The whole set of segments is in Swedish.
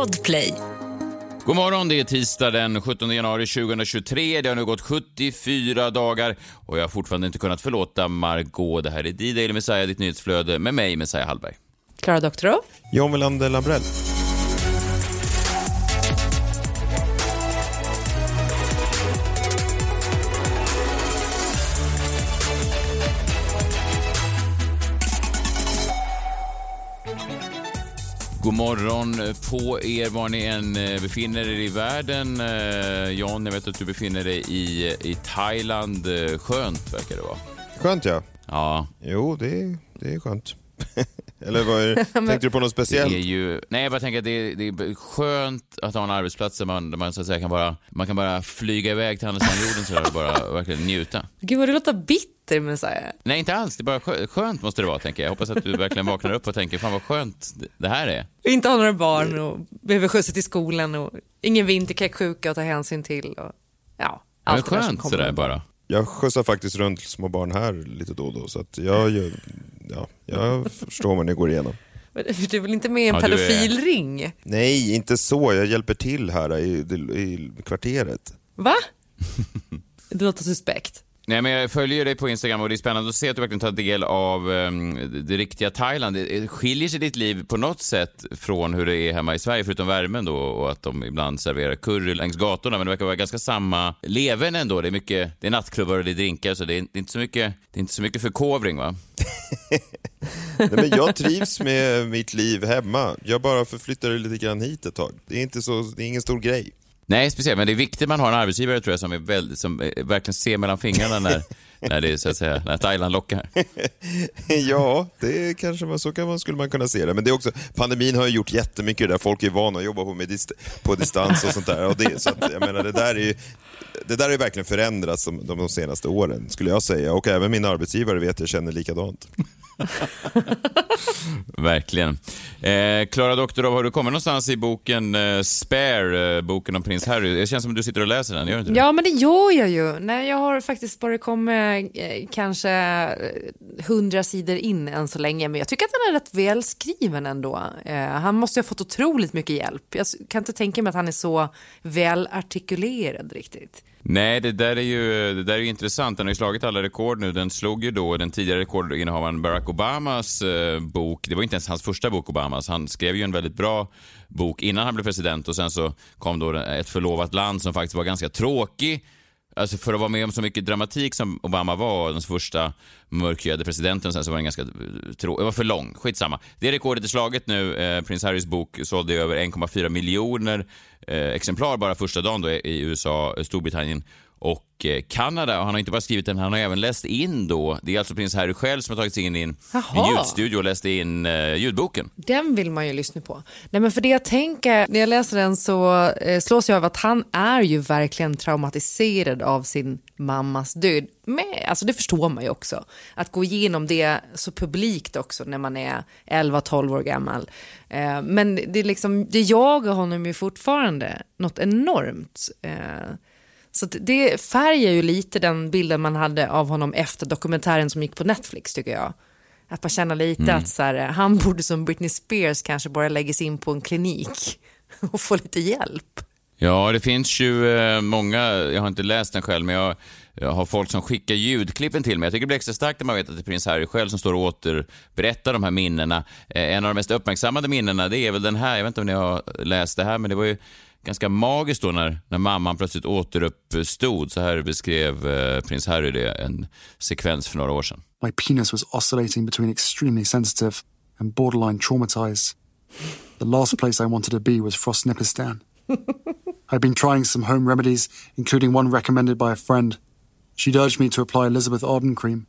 Podplay. God morgon, det är tisdag den 17 januari 2023. Det har nu gått 74 dagar och jag har fortfarande inte kunnat förlåta Margot. Det här är D-Daily Messiah, ditt nyhetsflöde med mig, Messiah Hallberg. Klara Doktorov. John Welander Lambrell. God morgon på er var ni än eh, befinner er i världen. Eh, John, jag vet att du befinner dig i, i Thailand. Eh, Skönt verkar det vara. Skönt ja. Ja, Jo, det är, det är skönt. Eller vad är? Tänkte du på något det speciellt? är ju... Nej, jag bara tänker att det är, det är skönt att ha en arbetsplats där man, där man så att säga kan bara, man kan bara flyga iväg till andra sidan jorden sådär och bara verkligen njuta. Gud vad du låter bitter Messiah. Nej, inte alls. Det är bara skö- skönt måste det vara, tänker jag. Jag hoppas att du verkligen vaknar upp och tänker, fan vad skönt det här är. Inte ha några barn och behöver skjutsa till skolan och ingen vinterkräksjuka att ta hänsyn till. Och, ja, Men allt det där som skönt sådär bara. Jag skjutsar faktiskt runt små barn här lite då och då, så att jag, gör- ja, jag förstår vad ni går igenom. Du är väl inte med i en Ja, du är- pedofilring? Nej, inte så. Jag hjälper till här i, i kvarteret. Va? Det låter suspekt. Nej, men jag följer dig på Instagram och det är spännande att se att du verkligen tar del av um, det, riktiga Thailand. Skiljer sig ditt liv på något sätt från hur det är hemma i Sverige, förutom värmen då och att de ibland serverar curry längs gatorna, men det verkar vara ganska samma leven ändå. Det är mycket, det är nattklubbar och det är drinkar, så det är, det är inte så mycket, det är inte så mycket förkovring va? Nej, men jag trivs med mitt liv hemma. Jag bara förflyttar det lite grann hit ett tag. Det är, inte så, det är ingen stor grej. Nej, speciellt, men det är viktigt att man har en arbetsgivare tror jag som, är väldigt, som eh, verkligen ser mellan fingrarna när, när det är så att säga, när Thailand lockar. Ja, det kanske man, så kan man, skulle man kunna se det. Men det är också, pandemin har ju gjort jättemycket där. Folk är vana att jobba på, med dist, på distans och sånt där. Och det, så att, jag menar, det där är ju, det där har verkligen förändrats de, de senaste åren, skulle jag säga. Och även min arbetsgivare vet jag känner likadant. Verkligen. Eh, Klara Doktorov, har du kommit någonstans i boken eh, Spare, eh, boken om prins Harry? Det känns som du sitter och läser den, gör du inte det? Ja, men det gör jag ju. Nej, jag har faktiskt bara kommit eh, kanske eh, hundra sidor in än så länge, men jag tycker att den är rätt välskriven ändå. Eh, han måste ju ha fått otroligt mycket hjälp. Jag kan inte tänka mig att han är så välartikulerad riktigt. Nej, det där är ju det där är ju intressant. Den har ju slagit alla rekord nu. Den slog ju då den tidigare rekordinnehavaren Barack Obamas eh, bok. Det var inte ens hans första bok, Obamas. Han skrev ju en väldigt bra bok innan han blev president och sen så kom då ett förlovat land som faktiskt var ganska tråkig. Alltså för att vara med om så mycket dramatik som Obama var, den första mörkhyade presidenten, sen så var den ganska eh, tråkig. det var för lång. Skitsamma. Det rekordet är slaget nu. Eh, Prins Harrys bok sålde över 1,4 miljoner eh, exemplar bara första dagen då i USA, Storbritannien och eh, Kanada. Och han har inte bara skrivit den, han har även läst in då. Det är alltså prins Harry själv som har tagit sig in i en, en ljudstudio och läst in eh, ljudboken. Den vill man ju lyssna på. Nej, men för det jag tänker, när jag läser den så eh, slås jag av att han är ju verkligen traumatiserad av sin mammas död. Men, alltså det förstår man ju också. Att gå igenom det så publikt också när man är 11-12 år gammal. Eh, men det, är liksom, det jagar honom ju fortfarande något enormt. Eh, så det färgar ju lite den bilden man hade av honom efter dokumentären som gick på Netflix tycker jag. Att man känner lite att så här, han borde som Britney Spears kanske börja lägga sig in på en klinik och få lite hjälp. Ja, det finns ju eh, många, jag har inte läst den själv, men jag, jag har folk som skickar ljudklippen till mig. Jag tycker det blir extra starkt när man vet att det är prins Harry själv som står och återberättar de här minnena. Eh, en av de mest uppmärksammade minnena, det är väl den här, jag vet inte om ni har läst det här, men det var ju ganska magiskt då när, när mamman plötsligt återuppstod. Så här beskrev eh, prins Harry det, en sekvens för några år sedan. My penis was oscillating between extremely sensitive and borderline traumatized. The last place I wanted to be was Frostnipistan. I'd been trying some home remedies, including one recommended by a friend. She'd urged me to apply Elizabeth Arden cream.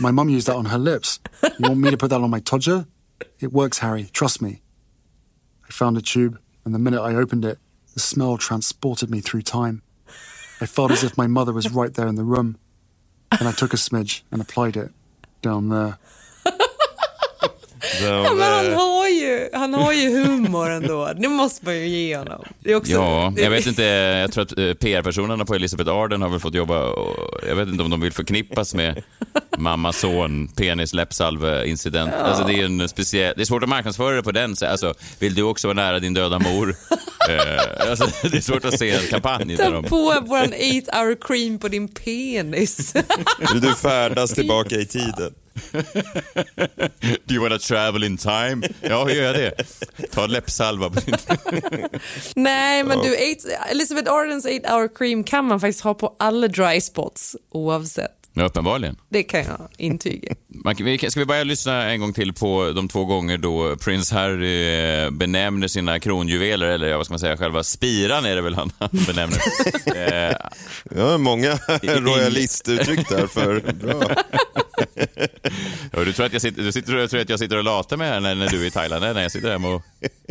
My mum used that on her lips. You want me to put that on my todger? It works, Harry. Trust me. I found a tube, and the minute I opened it, the smell transported me through time. I felt as if my mother was right there in the room. And I took a smidge and applied it down there. Ja, men han, har ju, han har ju humor ändå. Det måste man ju ge honom. Det är också, Ja, jag vet inte. Jag tror att eh, PR-personerna på Elizabeth Arden har väl fått jobba och jag vet inte om de vill förknippas med mamma, son, penis, läppsalve, incident. Alltså det är en speciell, det är svårt att marknadsföra det på den. så- Alltså, vill du också vara nära din döda mor? eh, alltså, det är svårt att se en kampanj Ta de... på våran 8 hour cream på din penis. Vill du färdas tillbaka i tiden? Do you wanna travel in time? Ja, hur gör jag det? Ta läppsalva på din... Nej, men du, eight, Elizabeth Ardens 8 hour cream kan man faktiskt ha på alla dry spots oavsett. Uppenbarligen. Det kan jag intyga. Ska vi börja lyssna en gång till på de två gånger då prins Harry eh, benämner sina kronjuveler, eller vad ska man säga, själva spiran är det väl han benämner. eh, Ja, många royalistuttryck där för bra. ja, du tror att jag sitter, du sitter, du tror att jag sitter och latar mig här när, när du är i Thailand? Nej, när jag sitter hemma och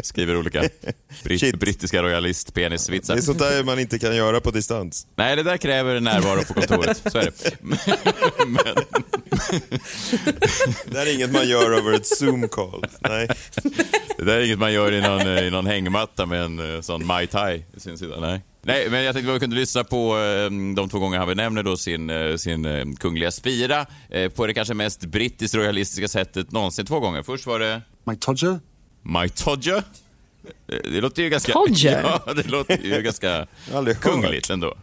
skriver olika britt, brittiska royalist-penisvitsar. Det är sånt där man inte kan göra på distans. Nej, det där kräver närvaro på kontoret. Så är det. Men, Det här är inget man gör över ett zoom-call. Nej. Det där är inget man gör i någon, eh, i någon hängmatta med en eh, sån Mai Tai i sin sida. Nej. Nej, men jag tänkte att vi kunde lyssna på eh, de två gånger han benämner då sin, sin kungliga spira på det kanske mest brittiskt royalistiska sättet någonsin. Två gånger. Först var det My Todger? My Todger. Det låter ju ganska... Todger? Ja, det låter ju ganska kungligt ändå.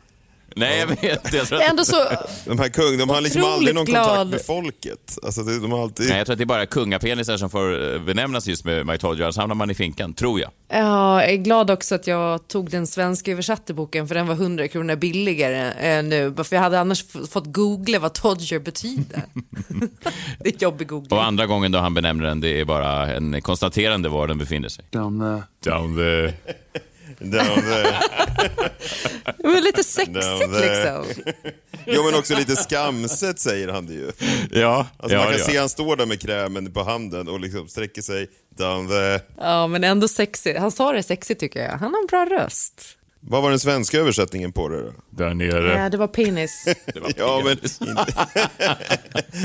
Nej, jag vet. Jag tror Det är ändå så... De här kung, de har liksom Otroligt aldrig någon glad. kontakt med folket. Alltså, det, de har alltid... nej, jag tror att det är bara kungapenisar som får eh, benämnas just med My Todger. Annars hamnar man i finkan, tror jag. Ja, jag är glad också att jag tog den svenska översatte boken för den var 100 kronor billigare eh, nu. För jag hade annars f- fått googla vad Todger betyder. det är jobbig googling. Och andra gången då han benämner den, det är bara en konstaterande var den befinner sig. Down there. Down there. Down there. Men lite sexigt Down there. liksom. Jo, men också lite skamset säger han det ju. Ja, Alltså, ja, man kan ja. se han står där med krämen på handen och liksom sträcker sig down there. Ja, men ändå sexigt. Han sa det sexigt tycker jag. Han har en bra röst. Vad var den svenska översättningen på det då? Där nere. Ja, det var penis. Det var Ja, men penis. inte...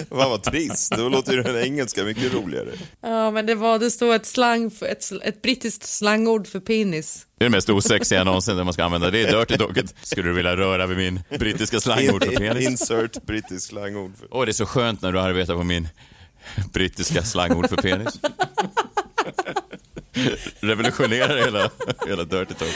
Vad vad trist. Då låter ju den engelska mycket roligare. Ja, men det var, det stod ett slang, för, ett, ett brittiskt slangord för penis. Det är det mest osexiga någonsin när man ska använda det. är Dirty Docket. Skulle du vilja röra vid min brittiska slangord för penis? Insert brittisk slangord. För... Åh, det är så skönt när du arbetar på min brittiska slangord för penis. Revolutionerar hela, hela Dirty Talk.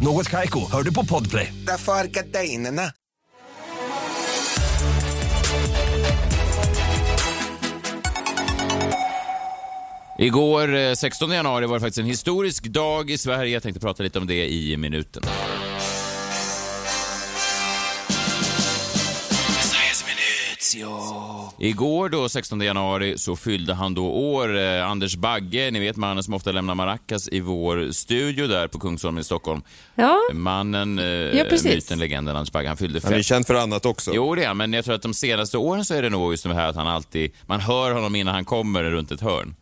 Något Kaiko, hör du på Podplay. Därför är gardinerna. Igår, eh, 16 januari, var det faktiskt en historisk dag i Sverige. Jag tänkte prata lite om det i minuten. Igår då, 16 januari, så fyllde han då år. Eh, Anders Bagge, ni vet mannen som ofta lämnar maracas i vår studio där på Kungsholmen i Stockholm. Ja, Mannen, eh, Ja, precis. myten, legenden Anders Bagge, han fyllde Han är fem... känd för annat också. Jo, det är men jag tror att de senaste åren så är det nog just det här att han alltid... Man hör honom innan han kommer runt ett hörn.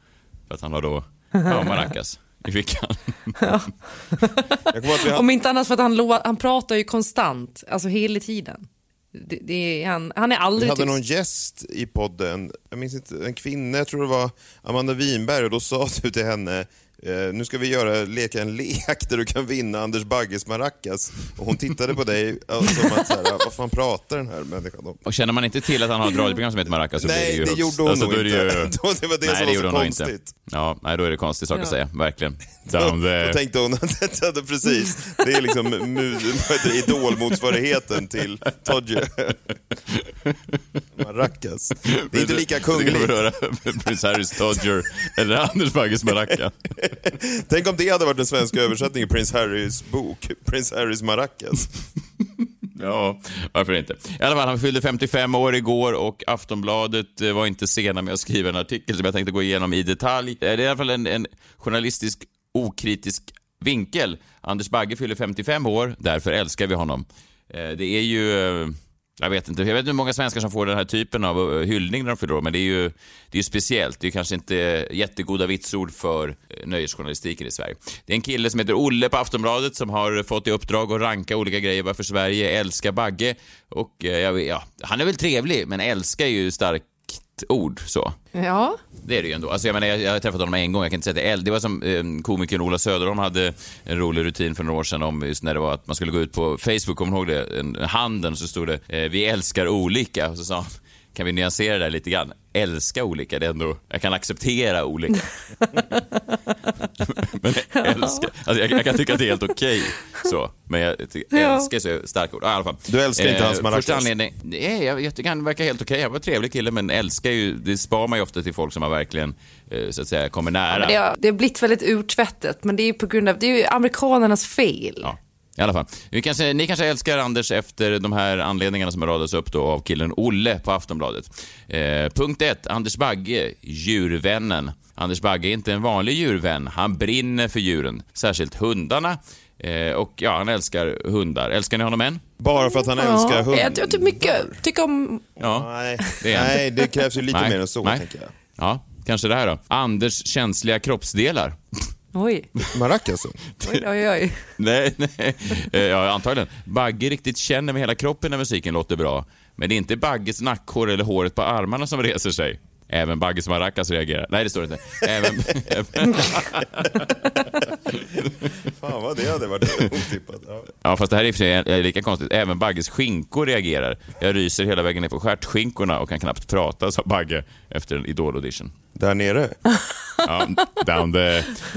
För att han har då ja, maracas i fickan. Hade... om inte annat för att han, han pratar ju konstant, alltså hela tiden. Det, det han, han är Vi aldrig hade tyst. någon gäst i podden, jag minns inte, en kvinna, jag tror det var Amanda Winberg och då sa du till henne nu ska vi göra, leka en lek där du kan vinna Anders Bagges maracas. Och hon tittade på dig ja, som att, så här, vad fan pratar den här människan om? Och känner man inte till att han har ett radioprogram som heter Maracas så Nej, blir det ju det högst- gjorde hon alltså, nog då är det ju... inte. Då- det var det nej, som det var så gjorde hon nog konstigt. Inte. Ja, nej, då är det konstig sak Ja. att säga, verkligen. Down Då there. tänkte hon att detta hade precis, det är liksom det, idolmotsvarigheten till Todje. Maracas. Det är inte lika Det kan vi kungligt. höra Prins Harrys Todger eller Anders Bagges Maraca. Tänk om det hade varit den svenska översättningen Prins Harrys bok, Prins Harrys Maracas. Ja, varför inte? I alla fall, han fyllde 55 år igår och Aftonbladet eh, var inte sena med att skriva en artikel som jag tänkte gå igenom i detalj. Eh, det är i alla fall en, en journalistisk okritisk vinkel. Anders Bagge fyller 55 år, därför älskar vi honom. Eh, det är ju... Jag vet inte jag vet hur många svenskar som får den här typen av eh, hyllning när de fyller år, men det är ju det är speciellt. Det är kanske inte jättegoda vitsord för eh, nöjesjournalistiken i Sverige. Det är en kille som heter Olle på Aftonbladet som har fått i uppdrag att ranka olika grejer varför Sverige älskar Bagge. Och eh, ja, han är väl trevlig, men älskar är ju stark ord så. Ja, Det är det ju ändå. Alltså jag, menar, jag, jag har träffat honom en gång, jag kan inte säga att det är eld. Det var som eh, komikern Ola Söderholm hade en rolig rutin för några år sedan om just när det var att man skulle gå ut på Facebook, kommer du ihåg det? En, handeln och så stod det eh, vi älskar olika och så sa han kan vi nyansera det där lite grann? Älska olika, det är ändå, jag kan acceptera olika. men älska, alltså jag, jag kan tycka att det är helt okej så, men jag tycker Ja. älska är så starka ord. Ja, i alla fall. Du älskar inte hans maracas? Första anledning, nej, jag, jag tycker han verkar helt okej. Han var en trevlig kille, men älskar ju, det spar man ju ofta till folk som man verkligen, eh, så att säga, kommer nära. men det, har, det har blivit väldigt urtvättet, men det är ju på grund av, det är ju amerikanernas fel. Ja. I alla fall. Vi kanske, ni kanske älskar Anders efter de här anledningarna som har radats upp då av killen Olle på Aftonbladet. Eh, punkt ett, Anders Bagge, djurvännen. Anders Bagge är inte en vanlig djurvän. Han brinner för djuren, särskilt hundarna. Eh, och ja, han älskar hundar. Älskar ni honom än? Bara för att han älskar Ja, hundar? jag, tycker mycket, tycker om... Ja. Nej, Det nej, det krävs ju lite Nej, mer än så, nej. tänker jag. Ja, kanske det här då. Anders känsliga kroppsdelar. Oj, Maracasen? oj, oj. oj. Nej, nej. Eh, Ja, antagligen. Bagge riktigt känner med hela kroppen när musiken låter bra. Men det är inte Bagges nackhår eller håret på armarna som reser sig. Även Bagges maracas reagerar. Nej, det står inte. Även, Fan vad det hade varit otippat. Ja. ja, fast det här är i och för sig är lika konstigt. Även Bagges skinkor reagerar. Jag ryser hela vägen ner på stjärtskinkorna och kan knappt prata, sa Bagge efter en Idol-audition. Där nere? Ja, down the...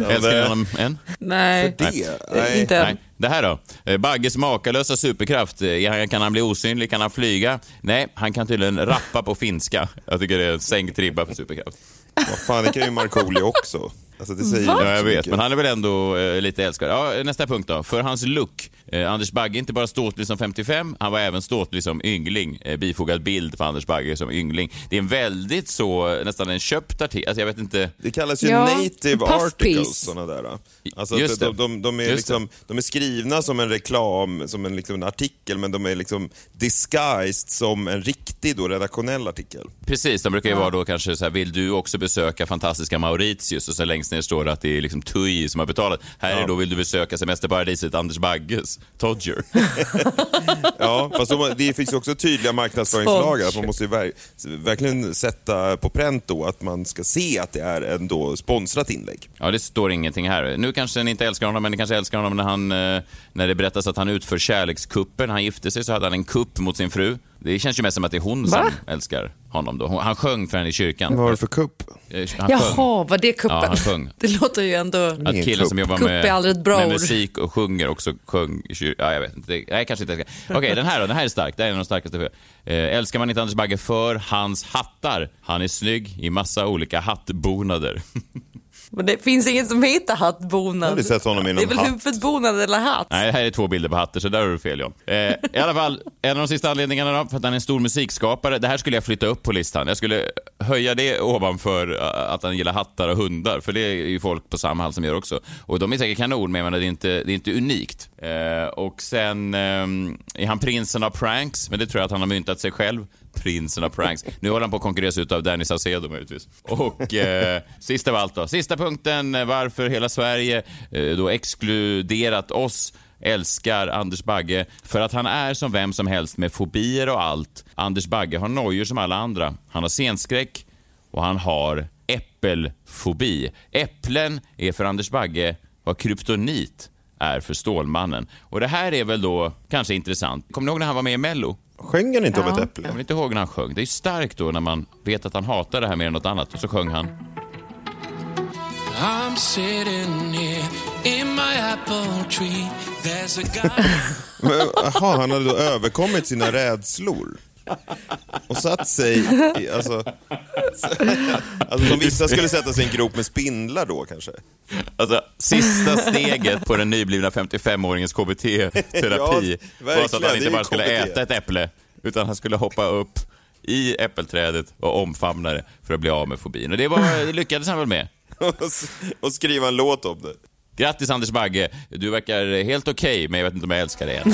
Älskar ni honom än? Nej, Det? Nej. inte än. Nej. Det här då? Eh, Bagges makalösa superkraft. Eh, Kan han bli osynlig? Kan han flyga? Nej, han kan tydligen rappa på finska. Jag tycker det är en sänkt ribba för superkraft. Vad fan, det kan ju Markoolio också. Alltså, det säger Ja, jag vet, men han är väl ändå eh, lite älskad. Ja, nästa punkt då. För hans look. Eh, Anders Bagge är inte bara ståtlig som 55, han var även ståtlig som yngling. Eh, bifogad bild på Anders Bagge som yngling. Det är en väldigt så, nästan en köpt artikel. Alltså jag vet inte. Det kallas ju Ja, native puff articles, piece. såna där. Alltså, Just de, det. de, de, är Just liksom, de är skrivna som en reklam, som en, liksom, en artikel, men de är liksom disguised som en riktig då, redaktionell artikel. Precis, de brukar ju vara då kanske så här, vill du också besöka fantastiska Mauritius? Och så längst ner står det att det är liksom TUI som har betalat. Här är Ja. då, vill du besöka semesterparadiset Anders Bagges, Todger. Ja, fast de, det finns ju också tydliga marknadsföringslagar. Man måste ver, verkligen sätta på pränt då att man ska se att det är en då sponsrat inlägg. Ja, det står ingenting här. Nu kanske ni inte älskar honom, men ni kanske älskar honom när, han, eh, när det berättas att han utför kärlekskuppen. Han gifte sig så hade han en kupp mot sin fru. Det känns ju mest som att det är hon Va? som älskar honom. Då. Hon- Han sjöng för henne i kyrkan. Vad var det för kupp? Eh, sjöng. Jaha, var det kuppen? Ja, han sjöng. Det låter ju ändå... Att killen kupp. som jobbar Kupp med, med musik och sjunger också sjöng i kyrkan. Ja, jag vet inte. Det- Nej, kanske inte. Okej, den här då. Den här är stark. Det är en av de starkaste. Eh, älskar man inte Anders Bagge för hans hattar? Han är snygg i massa olika hattbonader. Men det finns inget som heter Jag har hattbonad. aldrig sett honom i Det är väl hatt. huvudbonad eller hatt? Nej, här är två bilder på hattar, så där har du fel John. Eh, I alla fall, en av de sista anledningarna då, för att han är en stor musikskapare. Det här skulle jag flytta upp på listan. Jag skulle höja det ovanför eh, att han gillar hattar och hundar, för det är ju folk på samma hall som gör också. Och de är säkert kanon, men jag menar, det är inte, det är inte unikt. Eh, och sen eh, är han prinsen av pranks, men det tror jag att han har myntat sig själv. Prinsen av pranks. Nu håller han på att konkurreras ut av Danny Saucedo möjligtvis. Och eh, sista av allt då. Sista punkten, eh, varför hela Sverige eh, då exkluderat oss älskar Anders Bagge för att han är som vem som helst med fobier och allt. Anders Bagge har nojor som alla andra. Han har scenskräck och han har äppelfobi. Äpplen är för Anders Bagge vad kryptonit är för Stålmannen. Och det här är väl då kanske intressant. Kommer ni ihåg när han var med i Mello? Sjöng han inte om Ja. ett Jag äpple? kommer inte ihåg när han sjöng. Det är starkt då när man vet att han hatar det här mer än något annat. Och så sjöng han. I'm sitting here in my apple tree. There's a guy. Men, Jaha, han hade då överkommit sina rädslor. Och satt sig i, alltså... Alltså som vissa skulle sätta sig i en grop med spindlar då kanske. Alltså, sista steget på den nyblivna 55-åringens KBT-terapi Ja, var så att verkligen. han inte bara skulle KBT. äta ett äpple, utan han skulle hoppa upp i äppelträdet och omfamna det för att bli av med fobin. Och det, var, det lyckades han väl med. Och skriva en låt om det. Grattis Anders Bagge, du verkar helt okej, men jag vet inte om jag älskar dig än.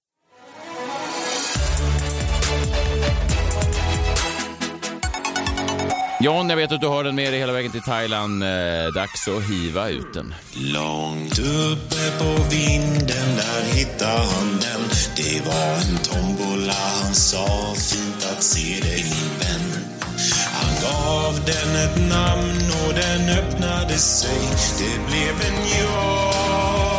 John, jag vet att du har den med dig hela vägen till Thailand. Eh, dags att hiva ut den. Långt uppe på vinden där hittade han den Det var en tombola, han sa fint att se dig min vän Han gav den ett namn och den öppnade sig Det blev en ja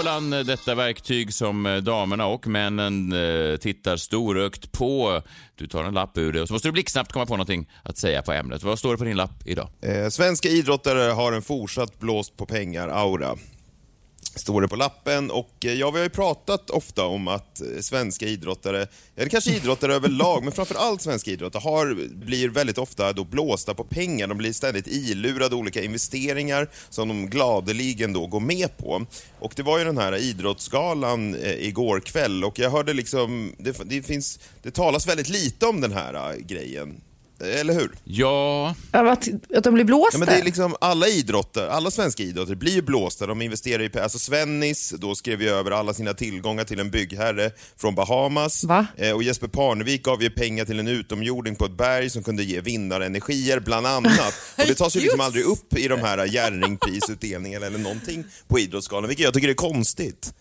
Jombolan, eh, detta verktyg som eh, damerna och männen eh, tittar storögt på. Du tar en lapp ur det och så måste du blixtsnabbt komma på någonting att säga på ämnet. Vad står det på din lapp idag? Eh, svenska idrottare har en fortsatt blåst på pengar-aura. Står det på lappen och eh, ja, vi har ju pratat ofta om att eh, svenska idrottare, eller kanske idrottare överlag, men framförallt svenska idrottare har, blir väldigt ofta då blåsta på pengar. De blir ständigt ilurade olika investeringar som de gladeligen då går med på. Och det var ju den här idrottsgalan eh, igår kväll och jag hörde liksom, det, det finns, det talas väldigt lite om den här eh, grejen. Eller hur? Ja, Att, att de blir blåsta? Ja, men det är liksom alla idrotter, alla svenska idrotter blir ju blåsta. De investerar i, alltså Svennis, då skrev ju över alla sina tillgångar till en byggherre från Bahamas. Va? Eh, och Jesper Parnevik gav ju pengar till en utomjording på ett berg som kunde ge vinnarenergier, bland annat. Och det tas ju liksom aldrig upp i de här Jerringprisutdelningarna eller någonting på Idrottsgalan, vilket jag tycker är konstigt.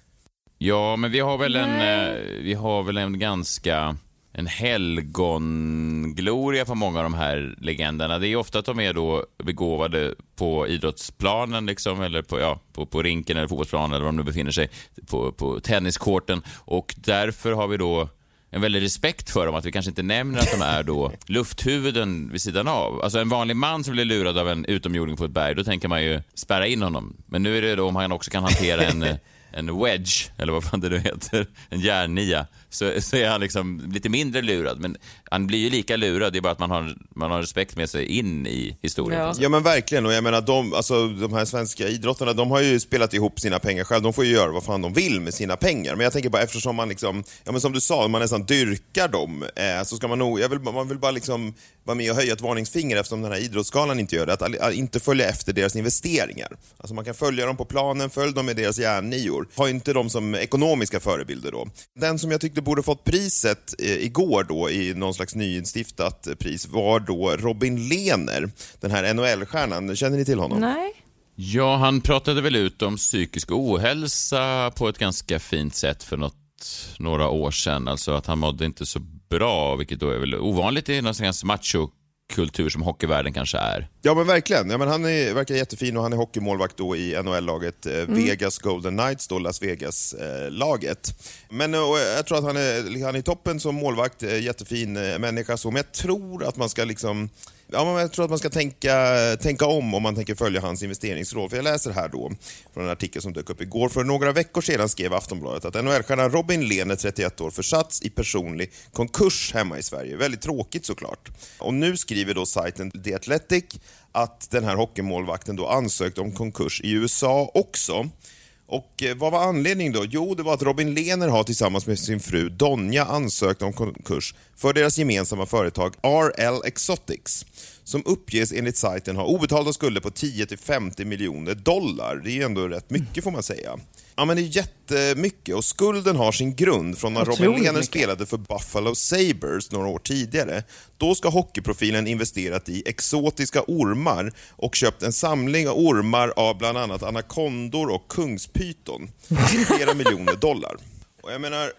ja men vi har väl en, eh, vi har väl en ganska en helgongloria på många av de här legenderna. Det är ofta att de är då begåvade på idrottsplanen liksom, eller på, ja, på, på rinken eller fotbollsplanen eller var de nu befinner sig, på, på tenniskorten. Och därför har vi då en väldig respekt för dem, att vi kanske inte nämner att de är då lufthuvuden vid sidan av. Alltså en vanlig man som blir lurad av en utomjording på ett berg, då tänker man ju spärra in honom. Men nu är det då om han också kan hantera en, en wedge, eller vad fan det nu heter, en järnnia, så, så är han liksom lite mindre lurad. Men han blir ju lika lurad, det är bara att man har, man har respekt med sig in i historien. Ja. Ja men verkligen, och jag menar de, alltså, de här svenska idrottarna, de har ju spelat ihop sina pengar själv, de får ju göra vad fan de vill med sina pengar. Men jag tänker bara eftersom man liksom, ja men som du sa, man nästan dyrkar dem, eh, så ska man nog, jag vill, man vill bara liksom vara med och höja ett varningsfinger eftersom den här idrottsgalan inte gör det, att, att inte följa efter deras investeringar. Alltså man kan följa dem på planen, följ dem med deras järnnior. Ha inte dem som ekonomiska förebilder då. Den som jag tyckte borde fått priset eh, igår då i någon slags nyinstiftat pris var då Robin Lehner, den här NHL-stjärnan. Känner ni till honom? Nej. Ja, han pratade väl ut om psykisk ohälsa på ett ganska fint sätt för något, några år sedan. Alltså att han mådde inte så bra, vilket då är väl ovanligt i någon slags machokultur som hockeyvärlden kanske är. Ja men verkligen. Ja, men han är, verkar jättefin och han är hockeymålvakt då i NHL-laget eh, Vegas Golden Knights, då Las Vegas-laget. men eh, jag tror att han är, han är i toppen som målvakt, eh, jättefin eh, människa så, men jag tror att man ska liksom Ja, men jag tror att man ska tänka, tänka om om man tänker följa hans investeringsråd. För jag läser här då från en artikel som dök upp igår. För några veckor sedan skrev Aftonbladet att NHL-stjärnan Robin Lehner, 31 år, försatts i personlig konkurs hemma i Sverige. Väldigt tråkigt såklart. Och nu skriver då sajten The Athletic att den här hockeymålvakten då ansökt om konkurs i USA också. Och eh, vad var anledningen då? Jo, det var att Robin Lehner har tillsammans med sin fru Donja ansökt om konkurs för deras gemensamma företag RL Exotics som uppges enligt sajten ha obetalda skulder på 10-50 miljoner dollar. Det är ju ändå rätt mycket får man säga. Ja men det är jättemycket och skulden har sin grund från när Robin Lehner spelade för Buffalo Sabres några år tidigare. Då ska hockeyprofilen investerat i exotiska ormar och köpt en samling av ormar av bland annat anakondor och kungspyton till flera miljoner dollar. Och jag menar,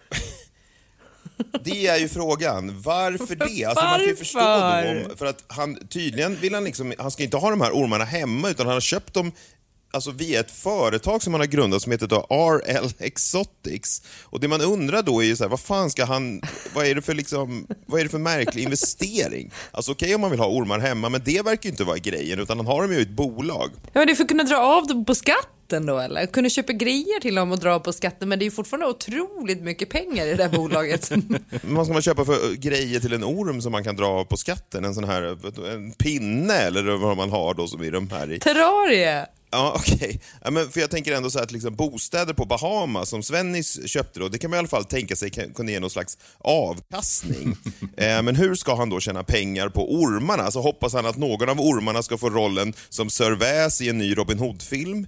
det är ju frågan. Varför det? Alltså man kan ju förstå då om, för att han tydligen vill han liksom, han ska inte ha de här ormarna hemma utan han har köpt dem alltså via ett företag som han har grundat som heter då RL Exotics. Och det man undrar då är ju så här, vad fan ska han, vad är det för liksom, vad är det för märklig investering? Alltså okej om man vill ha ormar hemma, men det verkar ju inte vara grejen, utan han har dem ju i ett bolag. Ja, men det är för att kunna dra av dem på skatten då eller? Kunna köpa grejer till dem och dra på skatten men det är ju fortfarande otroligt mycket pengar i det där bolaget. Vad ska man köpa för grejer till en orm som man kan dra av på skatten? En sån här en pinne eller vad man har då som är de här i. Terrarie! Ja, okej. Ja, men för jag tänker ändå så att liksom bostäder på Bahamas som Svennis köpte då, det kan man i alla fall tänka sig kunna ge någon slags avkastning. eh, men hur ska han då tjäna pengar på ormarna? Alltså hoppas han att någon av ormarna ska få rollen som Sir Väs i en ny Robin Hood-film?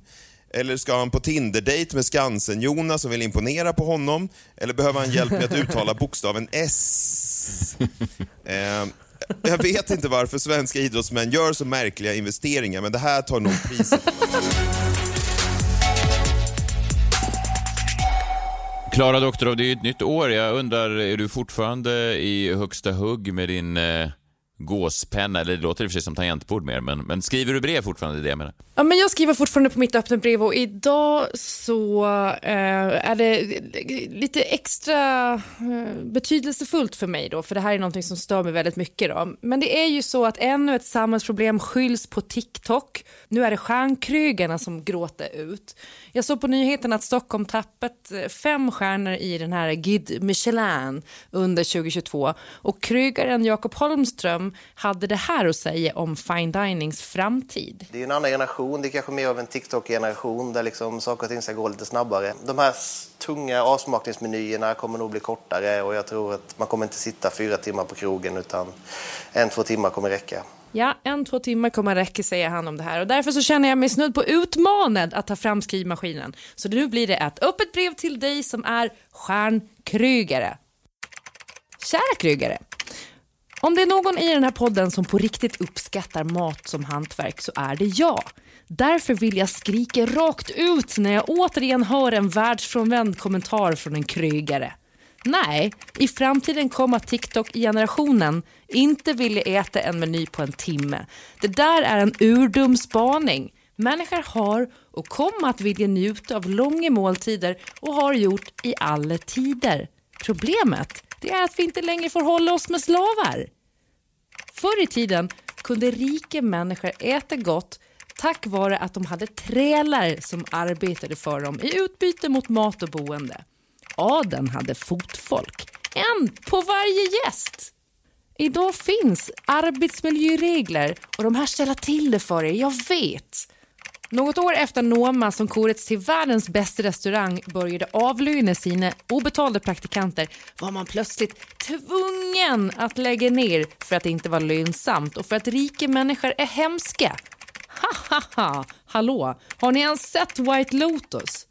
Eller ska han på Tinder-date med Skansen-Jonas som vill imponera på honom? Eller behöver han hjälp med att uttala bokstaven S? Eh, jag vet inte varför svenska idrottsmän gör så märkliga investeringar, men det här tar nog priset. Klara Doktorov, det är ju ett nytt år. Jag undrar, är du fortfarande i högsta hugg med din eh, gåspenna? Eller det låter i och för sig som tangentbord mer, men, men skriver du brev fortfarande? Det jag menar. Ja, men jag skriver fortfarande på mitt öppna brev och idag så eh, är det lite extra eh, betydelsefullt för mig då, för det här är någonting som stör mig väldigt mycket då. Men det är ju så att ännu ett samhällsproblem skylls på TikTok. Nu är det stjärnkrygarna som gråter ut. Jag såg på nyheten att Stockholm tappat eh, fem stjärnor i den här Guide Michelin under 2022 och krygaren Jakob Holmström hade det här att säga om fine dinings framtid. Det är en annan generation, det är kanske mer av en TikTok-generation där liksom saker och ting ska gå lite snabbare. De här tunga avsmakningsmenyerna kommer nog bli kortare och jag tror att man kommer inte sitta fyra timmar på krogen utan en, två timmar kommer räcka. Ja, en, två timmar kommer räcka säger han om det här och därför så känner jag mig snudd på utmanad att ta fram skrivmaskinen. Så nu blir det ett öppet brev till dig som är stjärnkrygare. Kära krygare. Om det är någon i den här podden som på riktigt uppskattar mat som hantverk så är det jag. Därför vill jag skrika rakt ut när jag återigen hör en världsfrånvänd kommentar från en krygare. Nej, i framtiden kommer TikTok-generationen inte vilja äta en meny på en timme. Det där är en urdum spaning. Människor har och kommer att vilja njuta av långa måltider och har gjort i alla tider. Problemet det är att vi inte längre får hålla oss med slavar. Förr i tiden kunde rika människor äta gott tack vare att de hade trälar som arbetade för dem i utbyte mot mat och boende. Adeln hade fotfolk, en på varje gäst. Idag finns arbetsmiljöregler och de här ställer till det för er, jag vet. Något år efter Noma som korets till världens bästa restaurang började avlöna sina obetalda praktikanter var man plötsligt tvungen att lägga ner för att det inte var lönsamt och för att rika människor är hemska. Ha ha ha, hallå, har ni ens sett White Lotus?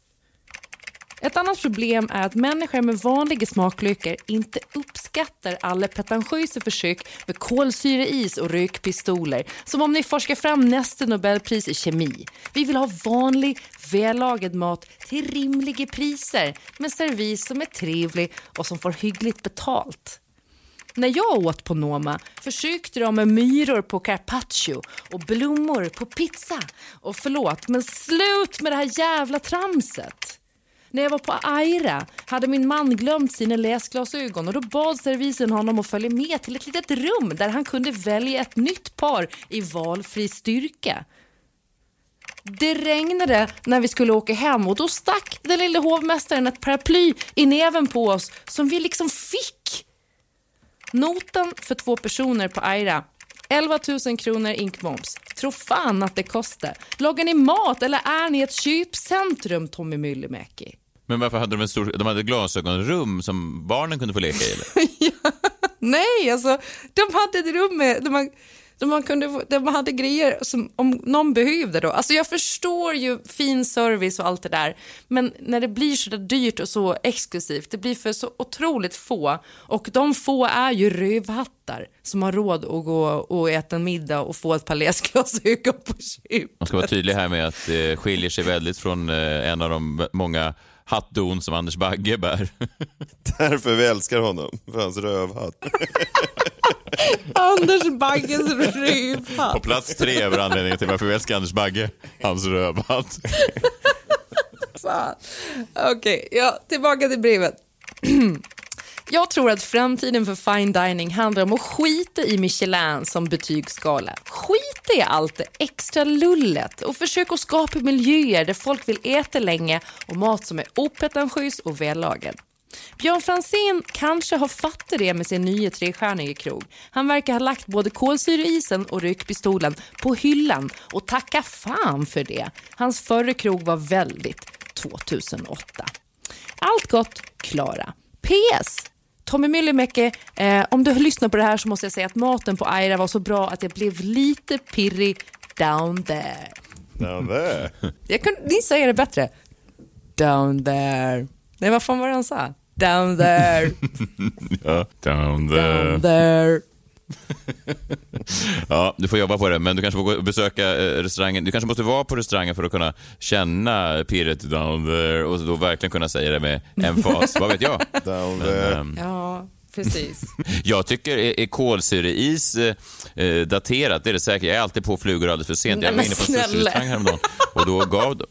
Ett annat problem är att människor med vanliga smaklökar inte uppskattar alla pretentiösa försök med kolsyreis och rökpistoler. Som om ni forskar fram nästa Nobelpris i kemi. Vi vill ha vanlig, vällagad mat till rimliga priser med servis som är trevlig och som får hyggligt betalt. När jag åt på Noma försökte de med myror på carpaccio och blommor på pizza. Och förlåt, men slut med det här jävla tramset. När jag var på Aira hade min man glömt sina läsglasögon och då bad servisen honom att följa med till ett litet rum där han kunde välja ett nytt par i valfri styrka. Det regnade när vi skulle åka hem och då stack den lille hovmästaren ett paraply i näven på oss som vi liksom fick. Notan för två personer på Aira 11 000 kronor inkmoms. Tro fan att det kostar. Lagar ni mat eller är ni ett köpcentrum, Tommy Myllymäki? Men varför hade de en stor, de hade glasögonrum som barnen kunde få leka i eller? Nej, alltså de hade ett rum med, där man, där man, kunde, få- där man hade grejer som om någon behövde då. Alltså jag förstår ju fin service och allt det där, men när det blir så där dyrt och så exklusivt, det blir för så otroligt få och de få är ju rövhattar som har råd att gå och äta en middag och få ett par läsglasögon på köpet. Man ska vara tydlig här med att det skiljer sig väldigt från eh, en av de många hattdon som Anders Bagge bär. Därför vi älskar honom, för hans rövhatt. Anders Bagges rövhatt. På plats tre över anledningen till varför vi älskar Anders Bagge. Hans rövhatt. Fan. Okej, ja, tillbaka till brevet. Jag tror att framtiden för fine dining handlar om att skita i Michelin som betygsskala. Skita i allt det extra lullet och försök att skapa miljöer där folk vill äta länge och mat som är opretentiös och vällagad. Björn Franzén kanske har fattat det med sin nya trestjärniga krog. Han verkar ha lagt både kolsyreisen och rökpistolen på hyllan och tacka fan för det. Hans förra krog var väldigt 2008. Allt gott, Klara. PS. Tommy Myllymäki, eh, om du har lyssnat på det här så måste jag säga att maten på Aira var så bra att jag blev lite pirrig down there. Down there. Jag kunde, ni säger det bättre. Down there. Nej, vad fan var det han sa? Down there. Ja, down there. Down there. Ja, du får jobba på det, men du kanske får gå och besöka eh, restaurangen. Du kanske måste vara på restaurangen för att kunna känna pirret down there och då verkligen kunna säga det med emfas. Vad vet jag? Down Men, there. ehm, Ja, precis. jag tycker är, är kolsyreis eh, eh, daterat, det är det säkert. Jag är alltid på flugor alldeles för sent. Nej, Jag var men inne på en sushi-restaurang häromdagen och då gav de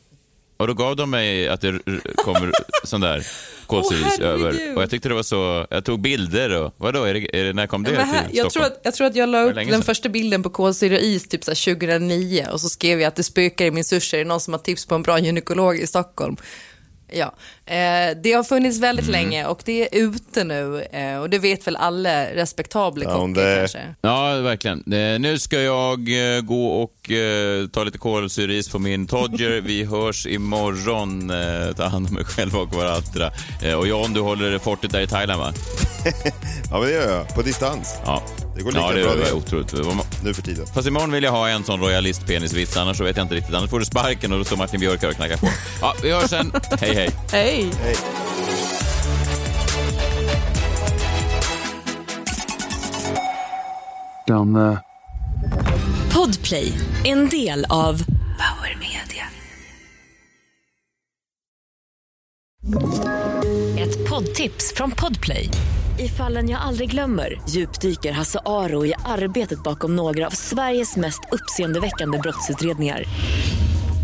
och då gav de mig att det kommer sån där Åh, herregud. över. Och jag tyckte det var så... Jag tog bilder och... Vadå, är det, är det, när kom det här, till jag, tror Stockholm? att, jag tror att jag la upp den sedan? första bilden på kolsyra och is typ så här 2009 och så skrev jag att det spökar i min sushi. Är det någon som har tips på en bra gynekolog i Stockholm? Ja, eh, det har funnits väldigt Mm. länge och det är ute nu eh, och det vet väl alla respektabla kockar kanske. Ja, verkligen. Eh, nu ska jag eh, gå och eh, ta lite kolsyreis på min Todger. Vi hörs imorgon. Eh, ta hand om er själva och varandra. Eh, och John, du håller fortet där i Thailand, va? Ja, men det gör jag. På distans. Ja. Det går lika ja, det bra det. otroligt. Nu för tiden. Fast imorgon vill jag ha en sån royalist-penisvits, annars så vet jag inte riktigt. Annars får du sparken och då står Martin Björk här och knackar på. Ja, vi hörs sen. hej, hej. Hej! Hej. Down there. Podplay, en del av Power Media. Ett poddtips från Podplay. I fallen jag aldrig glömmer djupdyker Hasse Aro i arbetet bakom några av Sveriges mest uppseendeväckande brottsutredningar.